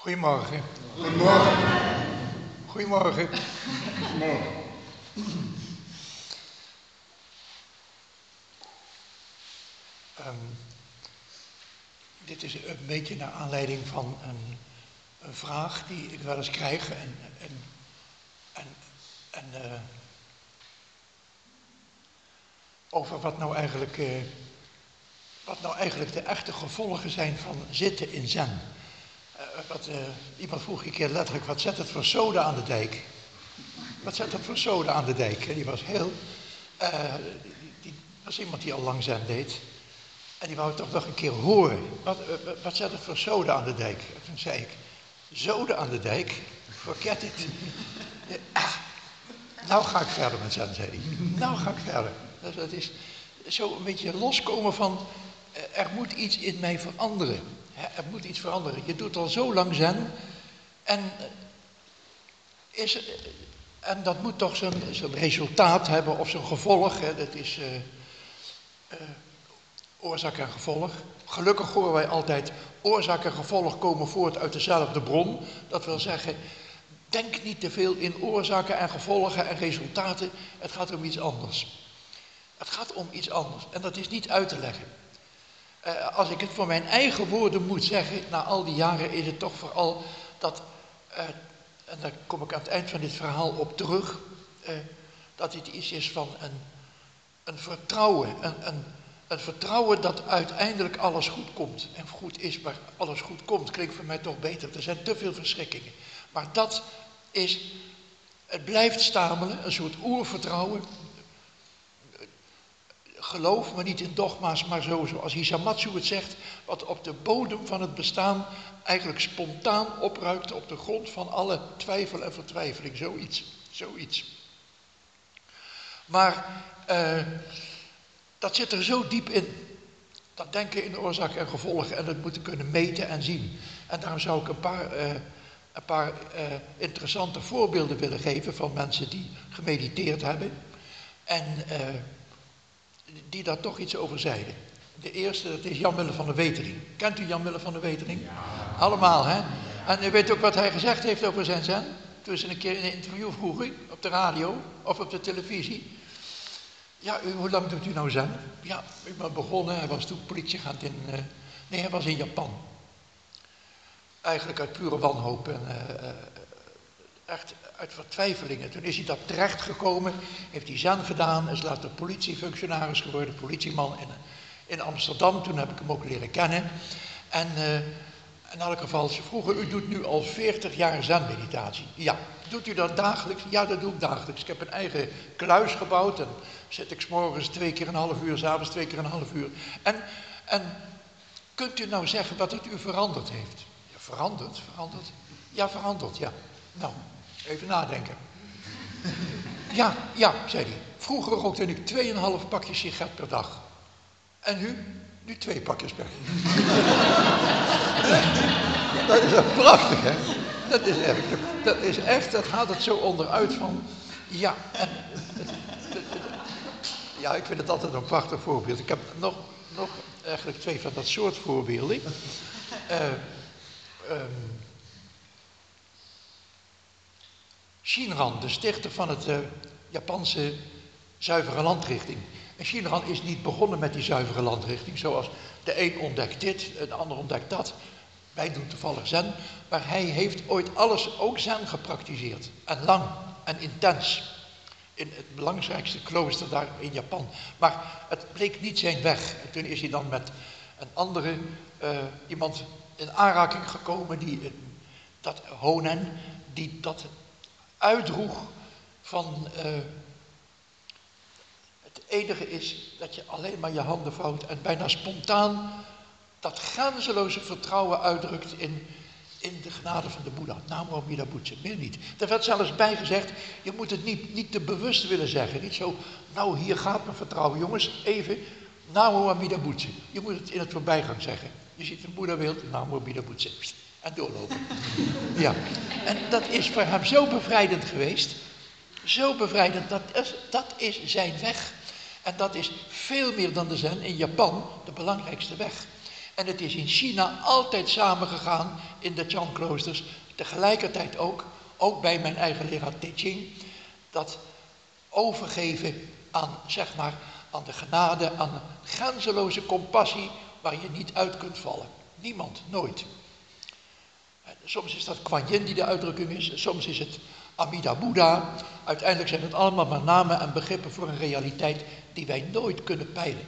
Goedemorgen. Goedemorgen. Goedemorgen. Morgen. Ehm, dit is een beetje naar aanleiding van een, een vraag die ik wel eens krijg. En, en, en, en eh, over wat nou, eigenlijk, eh, wat nou eigenlijk de echte gevolgen zijn van zitten in zen. Eh, wat, eh, iemand vroeg een keer letterlijk, wat zet het voor soda aan de dijk? Wat zet het voor soda aan de dijk? En die was heel, eh, die, was iemand die al lang zen deed. En die wou toch nog een keer horen. Wat, wat- zet het voor zoden aan de dijk? En toen zei ik, zoden aan de dijk? Forget it. Nou ga ik verder met zen, zei hij. Nou ga ik verder. Dat is zo een beetje loskomen van, er moet iets in mij veranderen. Er moet iets veranderen. Je doet al zo lang zen. En, eh, is, eh, en dat moet toch zijn, resultaat hebben of zijn gevolg. Hè. Dat is... eh, oorzaak en gevolg. Gelukkig horen wij altijd oorzaak en gevolg komen voort uit dezelfde bron. Dat wil zeggen, denk niet te veel in oorzaken en gevolgen en resultaten. Het gaat om iets anders. Het gaat om iets anders en dat is niet uit te leggen. Eh, als ik het voor mijn eigen woorden moet zeggen, na al die jaren is het toch vooral dat, eh, en daar kom ik aan het eind van dit verhaal op terug, eh, dat dit iets is van een, een vertrouwen, een, een, een vertrouwen dat uiteindelijk alles goed komt. En goed is, maar alles goed komt, klinkt voor mij toch beter. Er zijn te veel verschrikkingen. Maar dat is, het blijft stamelen, een soort oervertrouwen. Geloof, maar niet in dogma's, maar zo zoals Hisamatsu het zegt, wat op de bodem van het bestaan eigenlijk spontaan opruikt op de grond van alle twijfel en vertwijfeling. Zoiets, zoiets. Maar eh, dat zit er zo diep in. Dat denken in oorzaak en gevolg en het moeten kunnen meten en zien. En daarom zou ik een paar, eh, een paar eh, interessante voorbeelden willen geven van mensen die gemediteerd hebben. En die daar toch iets over zeiden. De eerste, dat is Jan Willem van der Wetering. Kent u Jan Willem van der Wetering? Allemaal, hè? En u weet ook wat hij gezegd heeft over zijn zen? Toen ze een keer in een interview vroegen, op de radio of op de televisie. Ja, u, hoe lang doet u nou zen? Ja, ik ben begonnen, hij was toen politieagent in... eh, nee, hij was in Japan. Eigenlijk uit pure wanhoop en eh, eh, echt uit vertwijfelingen. Toen is hij dat terechtgekomen, heeft hij zen gedaan, is later politiefunctionaris geworden, politieman in, in Amsterdam. Toen heb ik hem ook leren kennen. En eh, in elk geval, ze vroegen, u doet nu al 40 jaar zenmeditatie. Ja. Doet u dat dagelijks? Ja, dat doe ik dagelijks. Ik heb een eigen kluis gebouwd en zit ik morgens twee keer een half uur, s'avonds twee keer een half uur. En, en kunt u nou zeggen wat het u veranderd heeft? Ja, veranderd, veranderd. Ja, veranderd, ja. Nou, even nadenken. Ja, ja, zei hij. Vroeger rookte ik 2,5 pakjes sigaret per dag. En nu? Nu twee pakjes per Dat is toch prachtig, hè? Dat is echt, dat is echt, dat haalt het zo onderuit van, ja, en, ja, ik vind het altijd een prachtig voorbeeld. Ik heb nog, nog eigenlijk twee van dat soort voorbeelden. Eh, ehm, Shinran, de stichter van het eh, Japanse zuivere landrichting. En Shinran is niet begonnen met die zuivere landrichting, zoals de een ontdekt dit, de ander ontdekt dat. Wij doen toevallig zen, maar hij heeft ooit alles, ook zen, gepraktiseerd. En lang en intens. In het belangrijkste klooster daar in Japan. Maar het bleek niet zijn weg. En toen is hij dan met een andere, eh, iemand in aanraking gekomen, die eh, dat Honen, die dat uitdroeg van eh, het enige is dat je alleen maar je handen vouwt en bijna spontaan dat grenzeloze vertrouwen uitdrukt in, in de genade van de Boeddha. Namo Amida Butsu, meer niet. Er werd zelfs bijgezegd, je moet het niet, niet te bewust willen zeggen. Niet zo, nou hier gaat mijn vertrouwen, jongens, even. Namo Amida Butsu. Je moet het in het voorbijgang zeggen. Je ziet een Boeddha beeld, Namo Amida Butsu. Pst, En doorlopen. Ja. En dat is voor hem zo bevrijdend geweest. Zo bevrijdend, dat is, dat is zijn weg. En dat is veel meer dan de zen in Japan de belangrijkste weg. En het is in China altijd samengegaan in de Chan-kloosters. Tegelijkertijd ook, ook bij mijn eigen leraar Te Ching, dat overgeven aan, zeg maar, aan de genade, aan grenzeloze compassie waar je niet uit kunt vallen. Niemand, nooit. Soms is dat Kuan Yin die de uitdrukking is, soms is het Amida Buddha. Uiteindelijk zijn het allemaal maar namen en begrippen voor een realiteit die wij nooit kunnen peilen.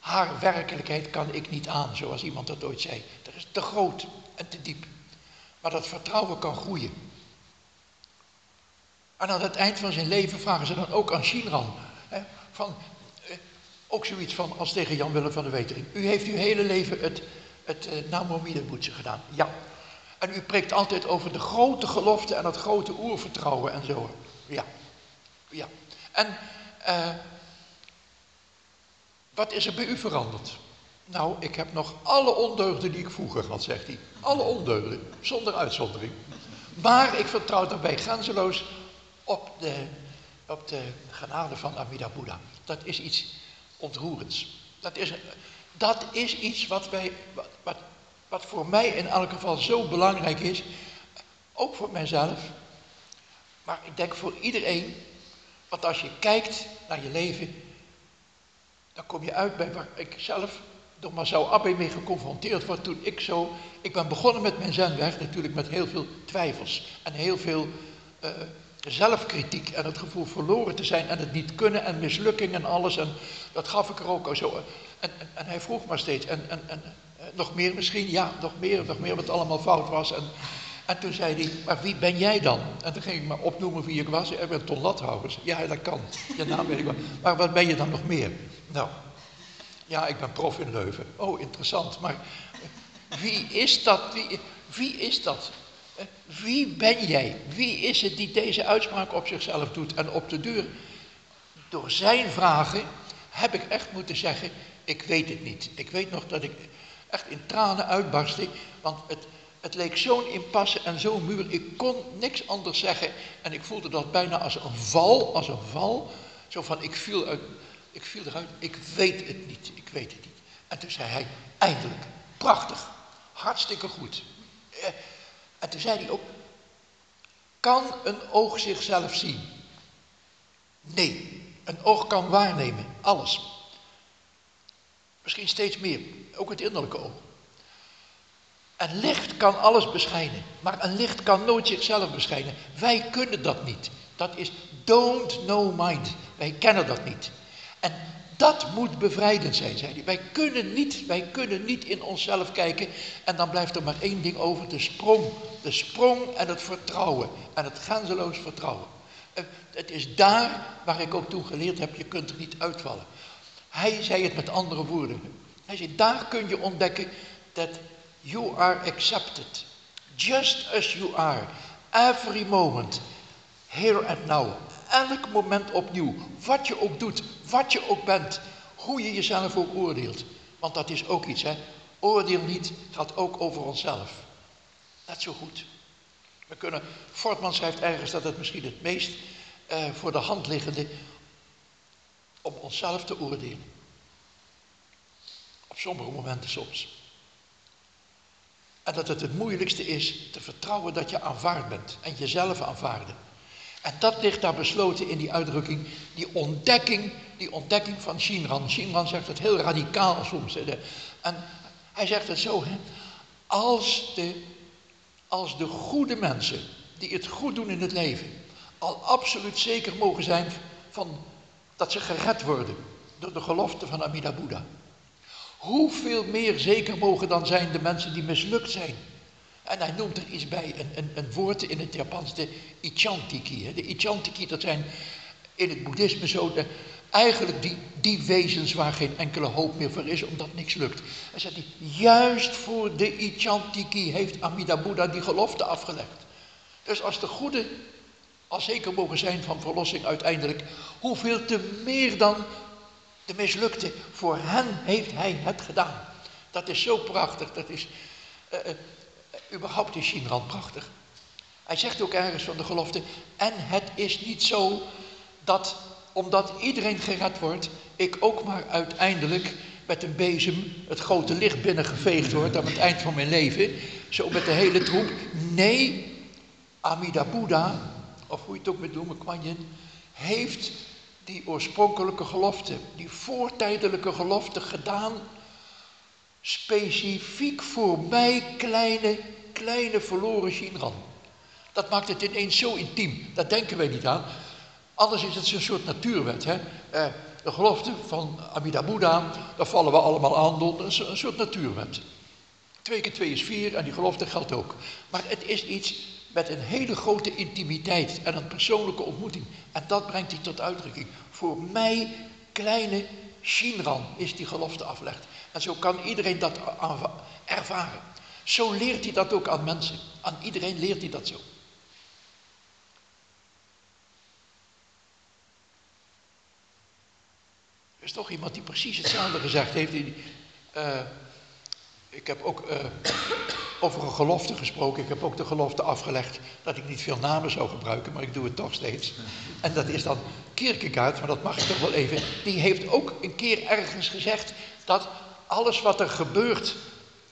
Haar werkelijkheid kan ik niet aan, zoals iemand dat ooit zei. Dat is te groot en te diep. Maar dat vertrouwen kan groeien. En aan het eind van zijn leven vragen ze dan ook aan Shinran. Hè, van, eh, ook zoiets van als tegen Jan Willem van de Wetering. U heeft uw hele leven het, het eh, gedaan. Ja. En u preekt altijd over de grote gelofte en het grote oervertrouwen en zo. Ja. Ja. En eh, wat is er bij u veranderd? Nou, ik heb nog alle ondeugden die ik vroeger had, zegt hij. Alle ondeugden, zonder uitzondering. Maar ik vertrouw daarbij grenzeloos op de, op de genade van Amida Buddha. Dat is iets ontroerends. Dat is, dat is iets wat, wij, wat, wat, wat voor mij in elk geval zo belangrijk is. Ook voor mijzelf. Maar ik denk voor iedereen. Want als je kijkt naar je leven. Dan kom je uit bij waar ik zelf door Masao Abe mee geconfronteerd word toen ik zo... Ik ben begonnen met mijn zenweg natuurlijk met heel veel twijfels en heel veel uh, zelfkritiek en het gevoel verloren te zijn en het niet kunnen en mislukking en alles. En dat gaf ik er ook al zo. En, en, en hij vroeg maar steeds, en, en, en eh, nog meer misschien? Ja, nog meer, nog meer wat allemaal fout was. En, en toen zei hij, maar wie ben jij dan? En toen ging ik maar opnoemen wie ik was. Ik ben Ton Lathouders. Ja, dat kan. Je naam weet ik wel. Maar wat ben je dan nog meer? Nou, ja, ik ben prof in Leuven. Oh, interessant. Maar wie is dat? Wie, wie is dat? Wie ben jij? Wie is het die deze uitspraak op zichzelf doet? En op de deur, door zijn vragen, heb ik echt moeten zeggen, ik weet het niet. Ik weet nog dat ik echt in tranen uitbarstte, want het, het leek zo'n impasse en zo'n muur. Ik kon niks anders zeggen en ik voelde dat bijna als een val, als een val. Zo van, ik viel, uit, ik viel eruit, ik weet het niet, ik weet het niet. En toen zei hij, eindelijk, prachtig, hartstikke goed. Eh, en toen zei hij ook, kan een oog zichzelf zien? Nee, een oog kan waarnemen, alles. Misschien steeds meer, ook het innerlijke oog. Een licht kan alles beschijnen, maar een licht kan nooit zichzelf beschijnen. Wij kunnen dat niet. Dat is don't know mind. Wij kennen dat niet. En dat moet bevrijdend zijn, zei hij. Wij kunnen niet, wij kunnen niet in onszelf kijken en dan blijft er maar één ding over, de sprong. De sprong en het vertrouwen en het grenzeloos vertrouwen. Eh, het is daar waar ik ook toen geleerd heb, je kunt er niet uitvallen. Hij zei het met andere woorden. Hij zei, daar kun je ontdekken dat you are accepted. Just as you are. Every moment. Here and now elk moment opnieuw. Wat je ook doet, wat je ook bent, hoe je jezelf ook oordeelt. Want dat is ook iets, hè. Oordeel niet gaat ook over onszelf. Net zo goed. We kunnen, Fortman schrijft ergens dat het misschien het meest eh, voor de hand liggende om onszelf te oordelen. Op sommige momenten soms. En dat het het moeilijkste is te vertrouwen dat je aanvaard bent en jezelf aanvaarden. En dat ligt daar besloten in die uitdrukking, die ontdekking, die ontdekking van Shinran. Shinran zegt het heel radicaal soms. En hij zegt het zo, hè, als, de, als de goede mensen die het goed doen in het leven, al absoluut zeker mogen zijn van dat ze gered worden door de gelofte van Amida Buddha. Hoeveel meer zeker mogen dan zijn de mensen die mislukt zijn en hij noemt er iets bij, een, een, een woord in het Japans, de Ichantiki. De Ichantiki, dat zijn in het boeddhisme zo de, eigenlijk die, die wezens waar geen enkele hoop meer voor is, omdat niks lukt. Hij zegt, juist voor de Ichantiki heeft Amida Buddha die gelofte afgelegd. Dus als de goede al zeker mogen zijn van verlossing uiteindelijk, hoeveel te meer dan de mislukte, voor hen heeft hij het gedaan. Dat is zo prachtig, dat is... Uh, Überhaupt is Shinran prachtig. Hij zegt ook ergens van de gelofte, en het is niet zo dat omdat iedereen gered wordt, ik ook maar uiteindelijk met een bezem het grote licht binnengeveegd wordt aan het eind van mijn leven. Zo met de hele troep. Nee, Amida Buddha, of hoe je het ook moet noemen, Kwanjen, heeft die oorspronkelijke gelofte, die voortijdelijke gelofte gedaan, specifiek voor mij kleine, kleine verloren Shinran. Dat maakt het ineens zo intiem, daar denken wij niet aan. Anders is het een soort natuurwet. Hè? Eh, de gelofte van Amida Buddha, daar vallen we allemaal aan door een soort natuurwet. Twee keer twee is vier en die gelofte geldt ook. Maar het is iets met een hele grote intimiteit en een persoonlijke ontmoeting. En dat brengt hij tot uitdrukking. Voor mij, kleine Shinran, is die gelofte afgelegd. En zo kan iedereen dat ervaren. Zo leert hij dat ook aan mensen. Aan iedereen leert hij dat zo. Er is toch iemand die precies hetzelfde gezegd heeft. Die, uh, ik heb ook uh, over een gelofte gesproken. Ik heb ook de gelofte afgelegd dat ik niet veel namen zou gebruiken, maar ik doe het toch steeds. En dat is dan Kierkegaard, maar dat mag ik toch wel even. Die heeft ook een keer ergens gezegd dat alles wat er gebeurt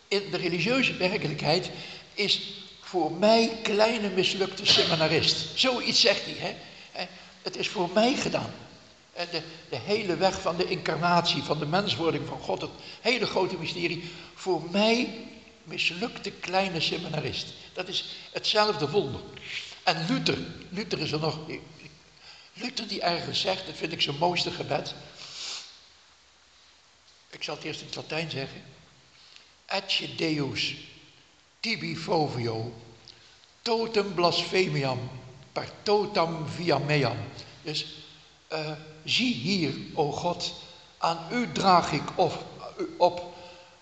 in de religieuze werkelijkheid is voor mij kleine mislukte seminarist. Zoiets zegt hij. Hè? Het is voor mij gedaan. En de, de hele weg van de incarnatie, van de menswording van God, het hele grote mysterie, voor mij mislukte kleine seminarist. Dat is hetzelfde wonder. En Luther, Luther is er nog, Luther die ergens zegt, dat vind ik zijn mooiste gebed. Ik zal het eerst in het Latijn zeggen. Ecce Deus tibi fovio totem blasphemiam per totam via meam. Dus uh, zie hier, o God, aan u draag ik op, op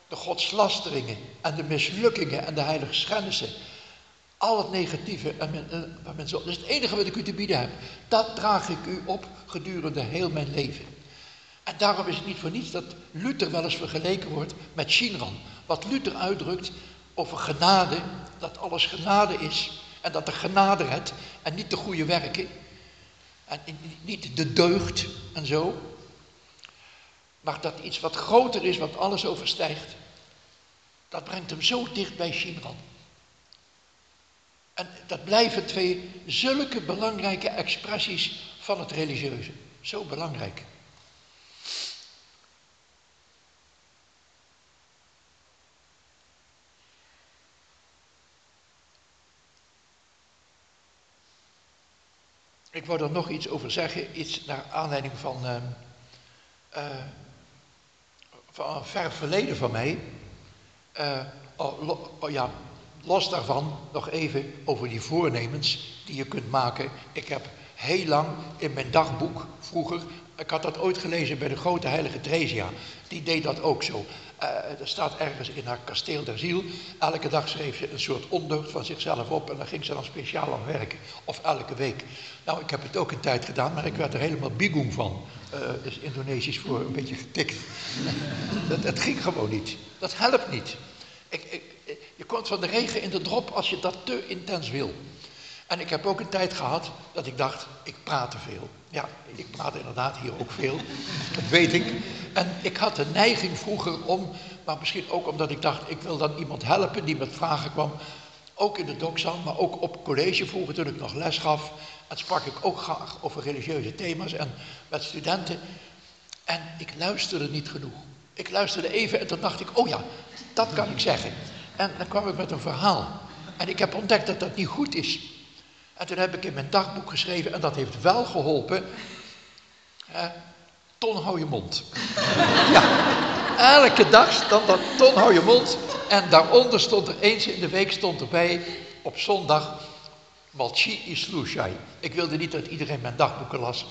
de godslasteringen en de mislukkingen en de heilige schennissen. Al het negatieve en men, zo. Dat is het enige wat ik u te bieden heb. Dat draag ik u op gedurende heel mijn leven. En daarom is het niet voor niets dat Luther wel eens vergeleken wordt met Shinran. Wat Luther uitdrukt over genade, dat alles genade is. En dat de genade redt en niet de goede werken. En niet de deugd en zo. Maar dat iets wat groter is, wat alles overstijgt. Dat brengt hem zo dicht bij Shinran. En dat blijven twee zulke belangrijke expressies van het religieuze. Zo belangrijk. Ik wou er nog iets over zeggen, iets naar aanleiding van, uh, uh, van een ver verleden van mij. Oh, oh, ja, los daarvan nog even over die voornemens die je kunt maken. Ik heb heel lang in mijn dagboek vroeger, ik had dat ooit gelezen bij de grote heilige Theresia, die deed dat ook zo. Uh, er staat ergens in haar kasteel der ziel, elke dag schreef ze een soort ondeugd van zichzelf op en dan ging ze dan speciaal aan werken, of elke week. Nou, ik heb het ook een tijd gedaan, maar ik werd er helemaal bigoeng van. Uh, is Indonesisch voor een beetje getikt. dat, dat ging gewoon niet. Dat helpt niet. Ik, ik, je komt van de regen in de drop als je dat te intens wil. En ik heb ook een tijd gehad dat ik dacht, ik praat te veel. Ja, ik praat inderdaad hier ook veel, dat weet ik. En ik had de neiging vroeger om, maar misschien ook omdat ik dacht, ik wil dan iemand helpen die met vragen kwam. Ook in de dokzaal, maar ook op college vroeger toen ik nog les gaf. En sprak ik ook graag over religieuze thema's en met studenten. En ik luisterde niet genoeg. Ik luisterde even en toen dacht ik, oh ja, dat kan ik zeggen. En dan kwam ik met een verhaal. En ik heb ontdekt dat dat niet goed is. En toen heb ik in mijn dagboek geschreven, en dat heeft wel geholpen. Eh, ton hou je mond. ja, elke dag stond dat ton hou je mond. En daaronder stond er eens in de week stond erbij, op zondag, Malchi Islushai. Ik wilde niet dat iedereen mijn dagboeken las.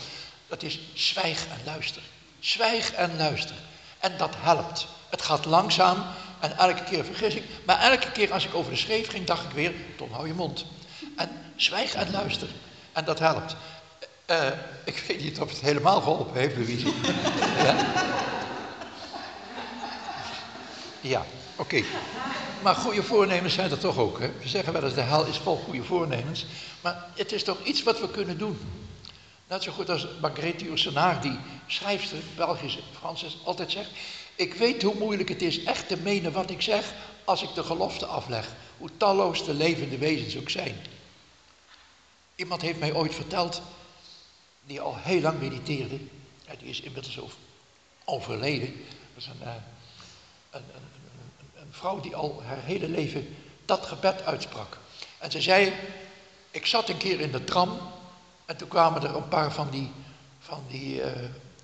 Dat is zwijg en luister. Zwijg en luister. En dat helpt. Het gaat langzaam en elke keer vergis ik. Maar elke keer als ik over de schreef ging, dacht ik weer, Ton, hou je mond. En zwijg en luister. En dat helpt. Uh, ik weet niet of het helemaal geholpen heeft, Louise. ja, ja oké. Maar goede voornemens zijn er toch ook. Hè? We zeggen wel eens, de hel is vol goede voornemens. Maar het is toch iets wat we kunnen doen. Net zo goed als Margrethe Yourcenar, die schrijfster, Belgische, Franses, altijd zegt... Ik weet hoe moeilijk het is echt te menen wat ik zeg als ik de gelofte afleg. Hoe talloos de levende wezens ook zijn. Iemand heeft mij ooit verteld, die al heel lang mediteerde. Ja, die is inmiddels overleden. Dat is een, eh, een, een, een vrouw die al haar hele leven dat gebed uitsprak. En ze zei, ik zat een keer in de tram en toen kwamen er een paar van die, van die uh,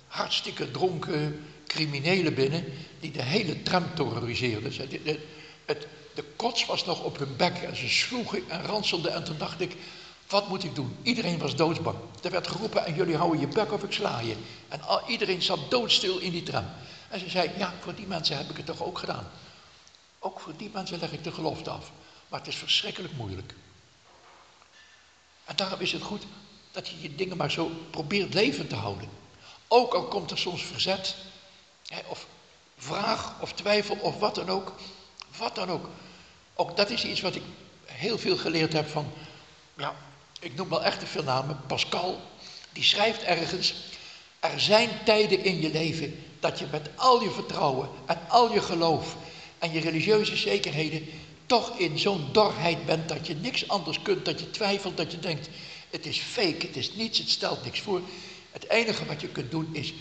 hartstikke dronken criminelen binnen die de hele tram terroriseerden. De, het, de kots was nog op hun bek en ze sloegen en ranselden en toen dacht ik, wat moet ik doen? Iedereen was doodsbang. Er werd geroepen en jullie houden je bek of ik sla je. En iedereen zat doodstil in die tram. En ze zei, ja, voor die mensen heb ik het toch ook gedaan. Ook voor die mensen leg ik de gelofte af. Maar het is verschrikkelijk moeilijk. En daarom is het goed dat je je dingen maar zo probeert levend te houden. Ook al komt er soms verzet, hè, of vraag of twijfel of wat dan ook. Wat dan ook. Ook dat is iets wat ik heel veel geleerd heb van, ja, ik noem wel echt veel namen, Pascal, die schrijft ergens, er zijn tijden in je leven dat je met al je vertrouwen en al je geloof en je religieuze zekerheden toch in zo'n dorheid bent dat je niks anders kunt, dat je twijfelt, dat je denkt, het is fake, het is niets, het stelt niks voor. Het enige wat je kunt doen is,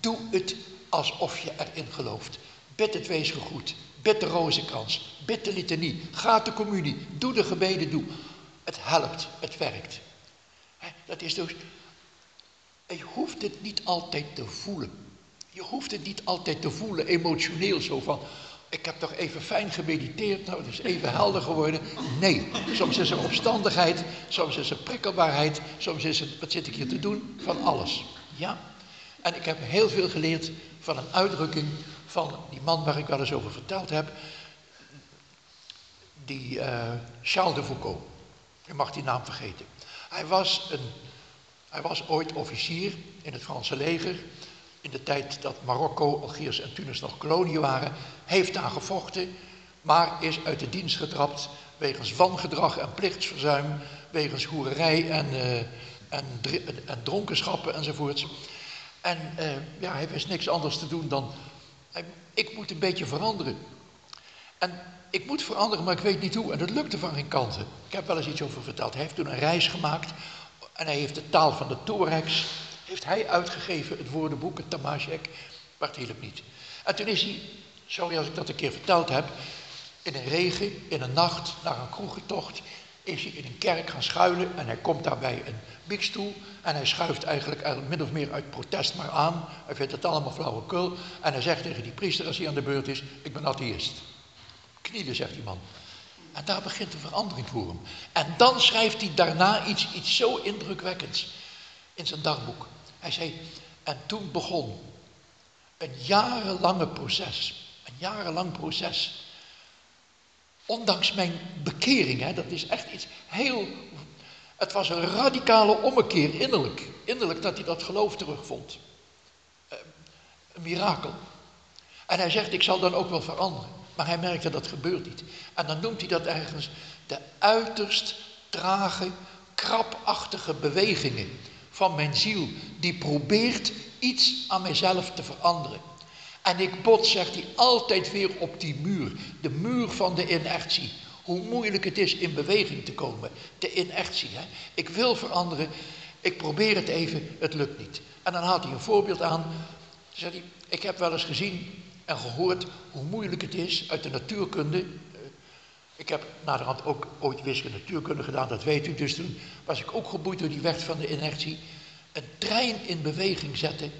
doe het alsof je erin gelooft. Bid het wees gegroet, bid de rozenkrans, bid de litanie, ga de communie, doe de gebeden, doe. Het helpt, het werkt. Dat is dus, je hoeft het niet altijd te voelen. Je hoeft het niet altijd te voelen, emotioneel zo van, ik heb toch even fijn gemediteerd, nou het is even helder geworden. Nee, soms is er opstandigheid, soms is er prikkelbaarheid, soms is het, wat zit ik hier te doen? Van alles. Ja. En ik heb heel veel geleerd van een uitdrukking van die man waar ik wel eens over verteld heb. Die uh, Charles de Foucault. Je mag die naam vergeten. Hij was, een, hij was ooit officier in het Franse leger in de tijd dat Marokko, Algiers en Tunis nog koloniën waren, heeft daar gevochten, maar is uit de dienst getrapt wegens wangedrag en plichtsverzuim, wegens hoererij en, uh, en, en, dronkenschappen enzovoorts. En uh, ja, hij wist niks anders te doen dan, ik moet een beetje veranderen. En ik moet veranderen, maar ik weet niet hoe. En dat lukte van geen kanten. Ik heb wel eens iets over verteld. Hij heeft toen een reis gemaakt en hij heeft de taal van de Torex heeft hij uitgegeven, het woordenboek, het Tamashek, maar het hielp niet. En toen is hij, sorry als ik dat een keer verteld heb, in een regen, in een nacht, naar een kroegentocht, is hij in een kerk gaan schuilen en hij komt daarbij een bikstoel en hij schuift eigenlijk min of meer uit protest maar aan. Hij vindt het allemaal flauwekul en hij zegt tegen die priester als hij aan de beurt is, ik ben atheïst. Knielen, zegt die man. En daar begint een verandering voor hem. En dan schrijft hij daarna iets, iets zo indrukwekkends in zijn dagboek. Hij zei, en toen begon een jarenlange proces. Een jarenlang proces. Ondanks mijn bekering, hè, dat is echt iets heel. Het was een radicale ommekeer innerlijk. Innerlijk dat hij dat geloof terugvond. Uh, een mirakel. En hij zegt, ik zal dan ook wel veranderen. Maar hij merkte dat gebeurt niet. En dan noemt hij dat ergens de uiterst trage, krapachtige bewegingen van mijn ziel, die probeert iets aan mijzelf te veranderen. En ik bot, zegt hij, altijd weer op die muur, de muur van de inertie. Hoe moeilijk het is in beweging te komen, de inertie. Hè? Ik wil veranderen, ik probeer het even, het lukt niet. En dan haalt hij een voorbeeld aan. Zegt hij, ik heb wel eens gezien en gehoord hoe moeilijk het is uit de natuurkunde ik heb naderhand ook ooit wiskunde natuurkunde gedaan, dat weet u. Dus toen was ik ook geboeid door die wet van de inertie. Een trein in beweging zetten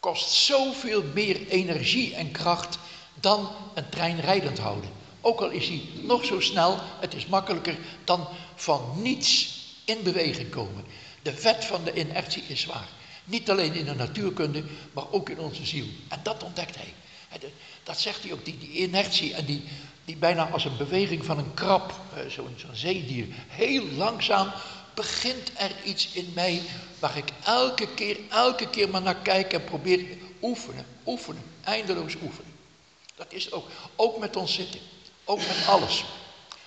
kost zoveel meer energie en kracht dan een trein rijdend houden. Ook al is hij nog zo snel, het is makkelijker dan van niets in beweging komen. De wet van de inertie is zwaar. Niet alleen in de natuurkunde, maar ook in onze ziel. En dat ontdekt hij. Dat zegt hij ook, die, die inertie en die, die bijna als een beweging van een krab, eh, zo'n zo zeedier, heel langzaam begint er iets in mij waar ik elke keer, elke keer maar naar kijk en probeer oefenen, oefenen, eindeloos oefenen. Dat is ook, ook met ons zitten, ook met alles.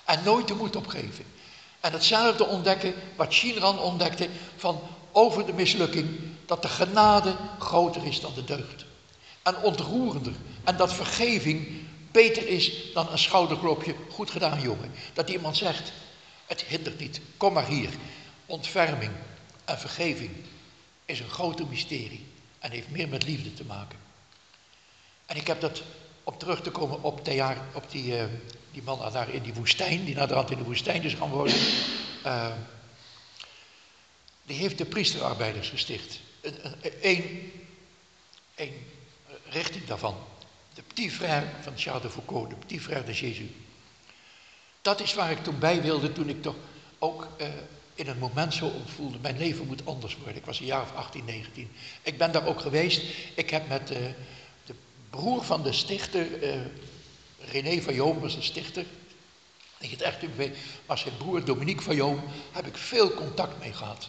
En nooit de moed opgeven. En hetzelfde ontdekken wat Shinran ontdekte van over de mislukking dat de genade groter is dan de deugd. En ontroerender. En dat vergeving beter is dan een schouderklopje. Goed gedaan, jongen. Dat iemand zegt: Het hindert niet, kom maar hier. Ontferming en vergeving is een groter mysterie en heeft meer met liefde te maken. En ik heb dat, om terug te komen op, op die, uh, die man daar in die woestijn, die naar de hand in de woestijn is gaan wonen. Uh, die heeft de priesterarbeiders gesticht. Een, richting daarvan. De petit frère van Charles de Foucault, de petit frère de Jésus. Dat is waar ik toen bij wilde, toen ik toch ook uh, in een moment zo voelde, mijn leven moet anders worden. Ik was een jaar of 18, 19. Ik ben daar ook geweest. Ik heb met uh, de broer van de stichter, uh, René van Joom was de stichter. Ik het echt maar zijn broer Dominique van Joom heb ik veel contact mee gehad.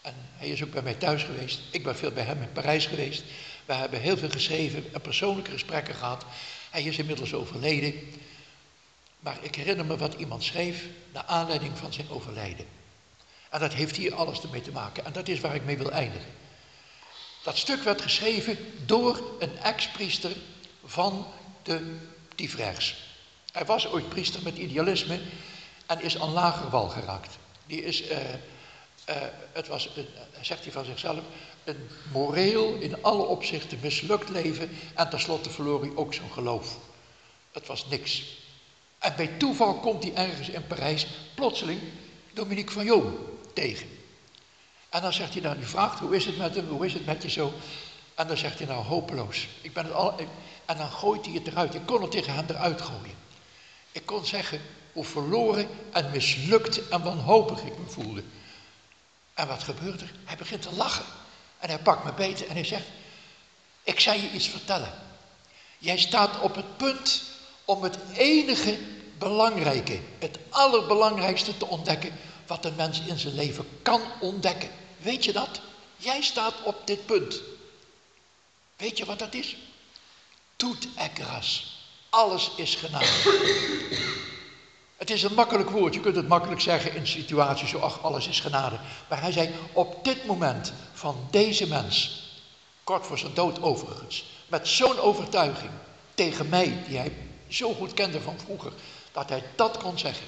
En hij is ook bij mij thuis geweest. Ik ben veel bij hem in Parijs geweest. We hebben heel veel geschreven en persoonlijke gesprekken gehad. Hij is inmiddels overleden. Maar ik herinner me wat iemand schreef naar aanleiding van zijn overlijden. En dat heeft hier alles ermee te maken. En dat is waar ik mee wil eindigen. Dat stuk werd geschreven door een ex-priester van de Tivers. Hij was ooit priester met idealisme en is aan lager wal geraakt. Die is, uh, uh, het was, een, zegt hij van zichzelf, een moreel in alle opzichten mislukt leven en tenslotte verloor hij ook zijn geloof. Het was niks. En bij toeval komt hij ergens in Parijs plotseling Dominique van Joom tegen. En dan zegt hij dan, u vraagt, hoe is het met hem, hoe is het met je zo? En dan zegt hij nou, hopeloos. Ik ben het al, en dan gooit hij het eruit. Ik kon het tegen hem eruit gooien. Ik kon zeggen hoe verloren en mislukt en wanhopig ik me voelde. En wat gebeurt er? Hij begint te lachen. En hij pakt me beter en hij zegt, ik zal je iets vertellen. Jij staat op het punt om het enige belangrijke, het allerbelangrijkste te ontdekken wat een mens in zijn leven kan ontdekken. Weet je dat? Jij staat op dit punt. Weet je wat dat is? Toet ekras. Alles is genade. Het is een makkelijk woord. Je kunt het makkelijk zeggen in situaties zo, ach, alles is genade. Maar hij zei, op dit moment van deze mens, kort voor zijn dood overigens, met zo'n overtuiging tegen mij, die hij zo goed kende van vroeger, dat hij dat kon zeggen.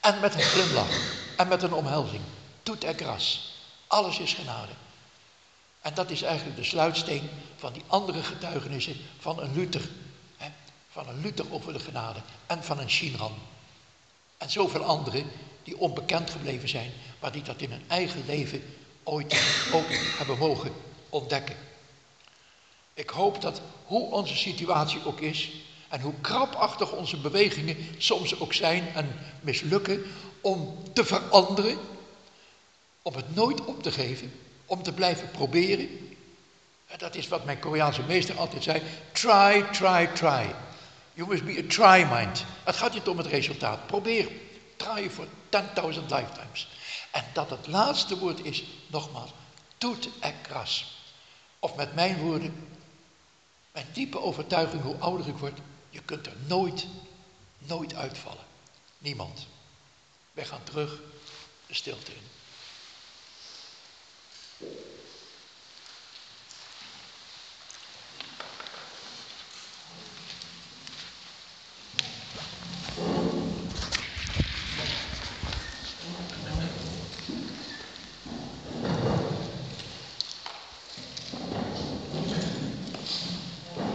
En met een glimlach en met een omhelzing. Toet er gras. Alles is genade. En dat is eigenlijk de sluitsteen van die andere getuigenissen van een Luther. Hè? Van een Luther over de genade en van een Shinran. En zoveel anderen die onbekend gebleven zijn, maar die dat in hun eigen leven ooit ook hebben mogen ontdekken. Ik hoop dat hoe onze situatie ook is, en hoe krapachtig onze bewegingen soms ook zijn en mislukken om te veranderen, om het nooit op te geven, om te blijven proberen. Dat is wat mijn Koreaanse meester altijd zei. Try, try, try. You must be a try mind. Het gaat niet om het resultaat. Probeer. Try for 10.000 lifetimes. En dat het laatste woord is, nogmaals, toet kras. Of met mijn woorden, mijn diepe overtuiging hoe ouder ik word, je kunt er nooit, nooit uitvallen. Niemand. Wij gaan terug de stilte in.